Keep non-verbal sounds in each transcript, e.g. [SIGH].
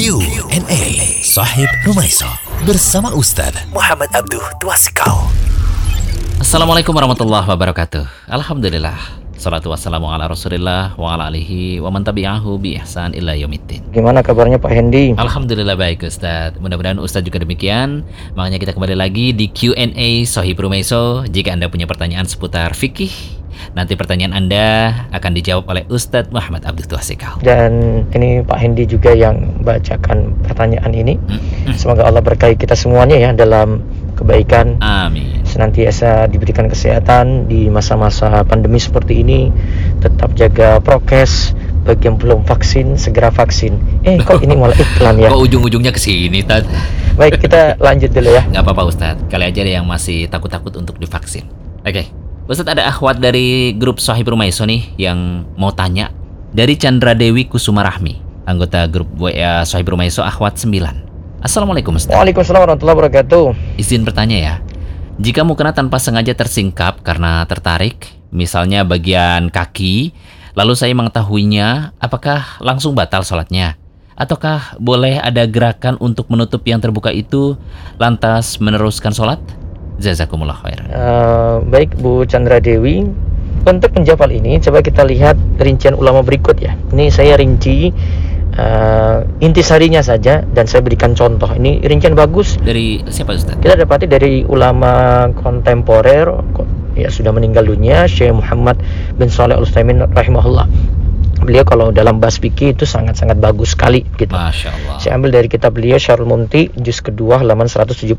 Q&A Sahib Rumaiso bersama Ustaz Muhammad Abduh Twasikal. Assalamualaikum warahmatullahi wabarakatuh. Alhamdulillah. Salatu wassalamu ala rasulillah wa ala alihi wa man tabi'ahu bi ihsan illa yaumiddin. Gimana kabarnya Pak Hendi? Alhamdulillah baik Ustaz. Mudah-mudahan Ustaz juga demikian. Makanya kita kembali lagi di Q&A Sohib Rumaiso. Jika Anda punya pertanyaan seputar fikih, nanti pertanyaan Anda akan dijawab oleh Ustadz Muhammad Abdul Tuasikal. Dan ini Pak Hendi juga yang bacakan pertanyaan ini. Hmm. Semoga Allah berkahi kita semuanya ya dalam kebaikan. Amin. Senantiasa diberikan kesehatan di masa-masa pandemi seperti ini. Tetap jaga prokes. Bagi yang belum vaksin, segera vaksin. Eh, kok ini malah iklan ya? [LAUGHS] Kok ujung-ujungnya ke sini, Tad? Baik, kita lanjut dulu ya. [LAUGHS] Gak apa-apa Ustadz, kali aja ada yang masih takut-takut untuk divaksin. Oke, Ustadz ada akhwat dari grup Sohib Rumaiso nih yang mau tanya. Dari Chandra Dewi Kusuma Rahmi, anggota grup WA Sohib Rumaiso akhwat 9. Assalamualaikum Ustadz. Waalaikumsalam warahmatullahi wabarakatuh. Izin bertanya ya, jika mukena tanpa sengaja tersingkap karena tertarik, misalnya bagian kaki, lalu saya mengetahuinya, apakah langsung batal sholatnya? Ataukah boleh ada gerakan untuk menutup yang terbuka itu, lantas meneruskan sholat? Jazakumullah khairan. Eh, baik Bu Chandra Dewi untuk menjawab ini coba kita lihat rincian ulama berikut ya ini saya rinci eh, intisarinya saja dan saya berikan contoh ini rincian bagus Dari siapa Ustaz? kita dapati dari ulama kontemporer ko- ya sudah meninggal dunia Syekh Muhammad bin Saleh Al Utsaimin rahimahullah beliau kalau dalam bahas fikih itu sangat-sangat bagus sekali gitu Masya Allah. saya ambil dari kitab beliau Syarul Mumti juz kedua halaman 172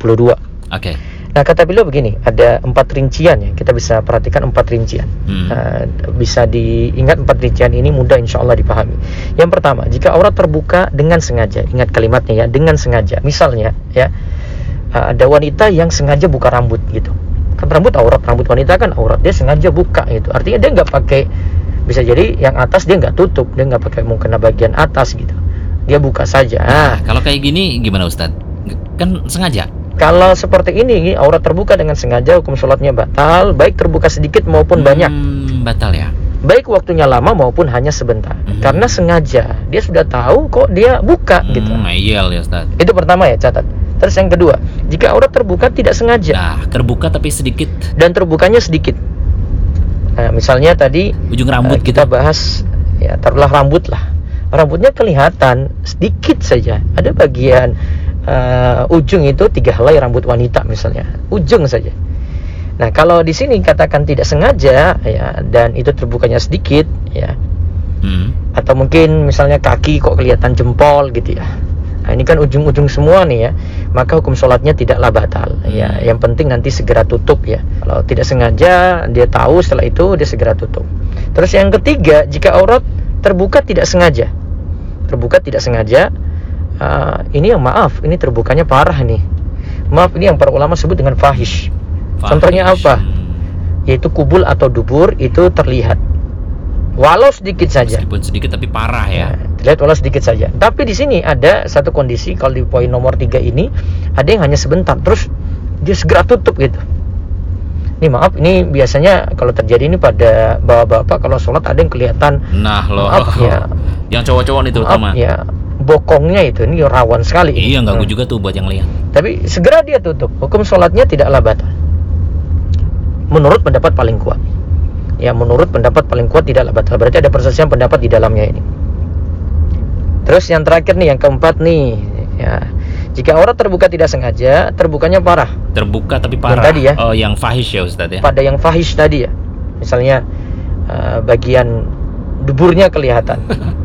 Oke. Nah kata beliau begini, ada empat rincian ya, kita bisa perhatikan empat rincian. Hmm. Nah, bisa diingat empat rincian ini mudah insya Allah dipahami. Yang pertama, jika aurat terbuka dengan sengaja, ingat kalimatnya ya, dengan sengaja. Misalnya ya, uh, ada wanita yang sengaja buka rambut gitu. Kan rambut aurat, rambut wanita kan aurat, dia sengaja buka gitu. Artinya dia nggak pakai, bisa jadi yang atas dia nggak tutup, dia nggak pakai mungkin bagian atas gitu. Dia buka saja. Nah, kalau kayak gini gimana Ustaz? Kan sengaja. Kalau seperti ini, aurat terbuka dengan sengaja, hukum sholatnya batal, baik terbuka sedikit maupun banyak. Hmm, batal ya. Baik waktunya lama maupun hanya sebentar. Mhm. Karena sengaja, dia sudah tahu kok dia buka gitu. Hmm, ngeyel ya Ustaz. Itu pertama ya, catat. Terus yang kedua, jika aurat terbuka tidak sengaja Nah, terbuka tapi sedikit dan terbukanya sedikit. Nah, misalnya tadi ujung rambut kita gitu. bahas ya taruhlah rambut lah. Rambutnya kelihatan sedikit saja. Ada bagian eh, ujung itu tiga helai rambut wanita misalnya, ujung saja. Nah kalau di sini katakan tidak sengaja ya dan itu terbukanya sedikit ya Hmm. atau mungkin misalnya kaki kok kelihatan jempol gitu ya. Nah, ini kan ujung-ujung semua nih ya. Maka hukum sholatnya tidaklah batal. Ya, yang penting nanti segera tutup ya. Kalau tidak sengaja dia tahu setelah itu dia segera tutup. Terus yang ketiga, jika aurat terbuka tidak sengaja. Terbuka tidak sengaja. Ah, ini yang maaf, ini terbukanya parah nih. Maaf ini yang para ulama sebut dengan fahish. Contohnya Fahish. apa? Hmm. Yaitu kubul atau dubur itu terlihat. Walau sedikit saja. Meskipun sedikit tapi parah ya. Ya, terlihat walau sedikit saja. Tapi di sini ada satu kondisi kalau di poin nomor tiga ini ada yang hanya sebentar, terus dia segera tutup gitu. Ini maaf, ini biasanya kalau terjadi ini pada bapak-bapak kalau sholat ada yang kelihatan Nah loh. Maaf ya. Yang cowok-cowok nih terutama. ya bokongnya itu ini rawan sekali. Iya ganggu Hmm. juga tuh buat yang lihat. Tapi segera dia tutup. Hukum sholatnya tidaklah batal. Menurut pendapat paling kuat. Ya, menurut pendapat paling kuat tidaklah batal. Berarti ada perselisihan pendapat di dalamnya ini. Terus yang terakhir nih, yang keempat nih, ya. Jika aurat terbuka tidak sengaja, terbukanya parah. Terbuka tapi parah. tadi ya. Oh yang fahish ya Ustaz ya. Pada yang fahish tadi ya. Misalnya eh, bagian duburnya kelihatan. [LAUGHS]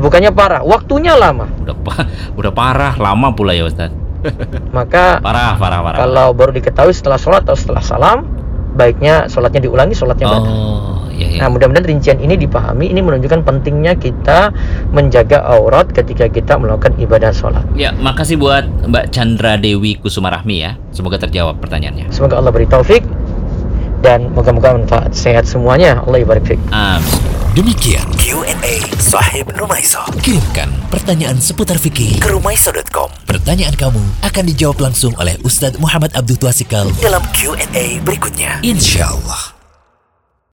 ya. Terbukanya parah, waktunya lama. Udah pa- udah parah lama pula ya Ustaz. [LAUGHS] Maka Parah parah parah. kalau baru diketahui setelah sholat atau setelah salam, baiknya sholatnya diulangi, sholatnya batal. Oh iya iya. Nah, mudah-mudahan rincian ini dipahami. Ini menunjukkan pentingnya kita menjaga aurat ketika kita melakukan ibadah sholat. Ya, makasih buat Mbak Chandra Dewi Kusuma Rahmi ya. Semoga terjawab pertanyaannya. Semoga Allah beri taufik dan moga-moga manfaat. Sehat semuanya. Allah ibarik. Amin. Demikian Q&A Sahib Rumaiso. Kirimkan pertanyaan seputar fikih ke rumaiso.com. Pertanyaan kamu akan dijawab langsung oleh Ustadz Muhammad Abdul Twasikal dalam Q&A berikutnya. Insya Allah.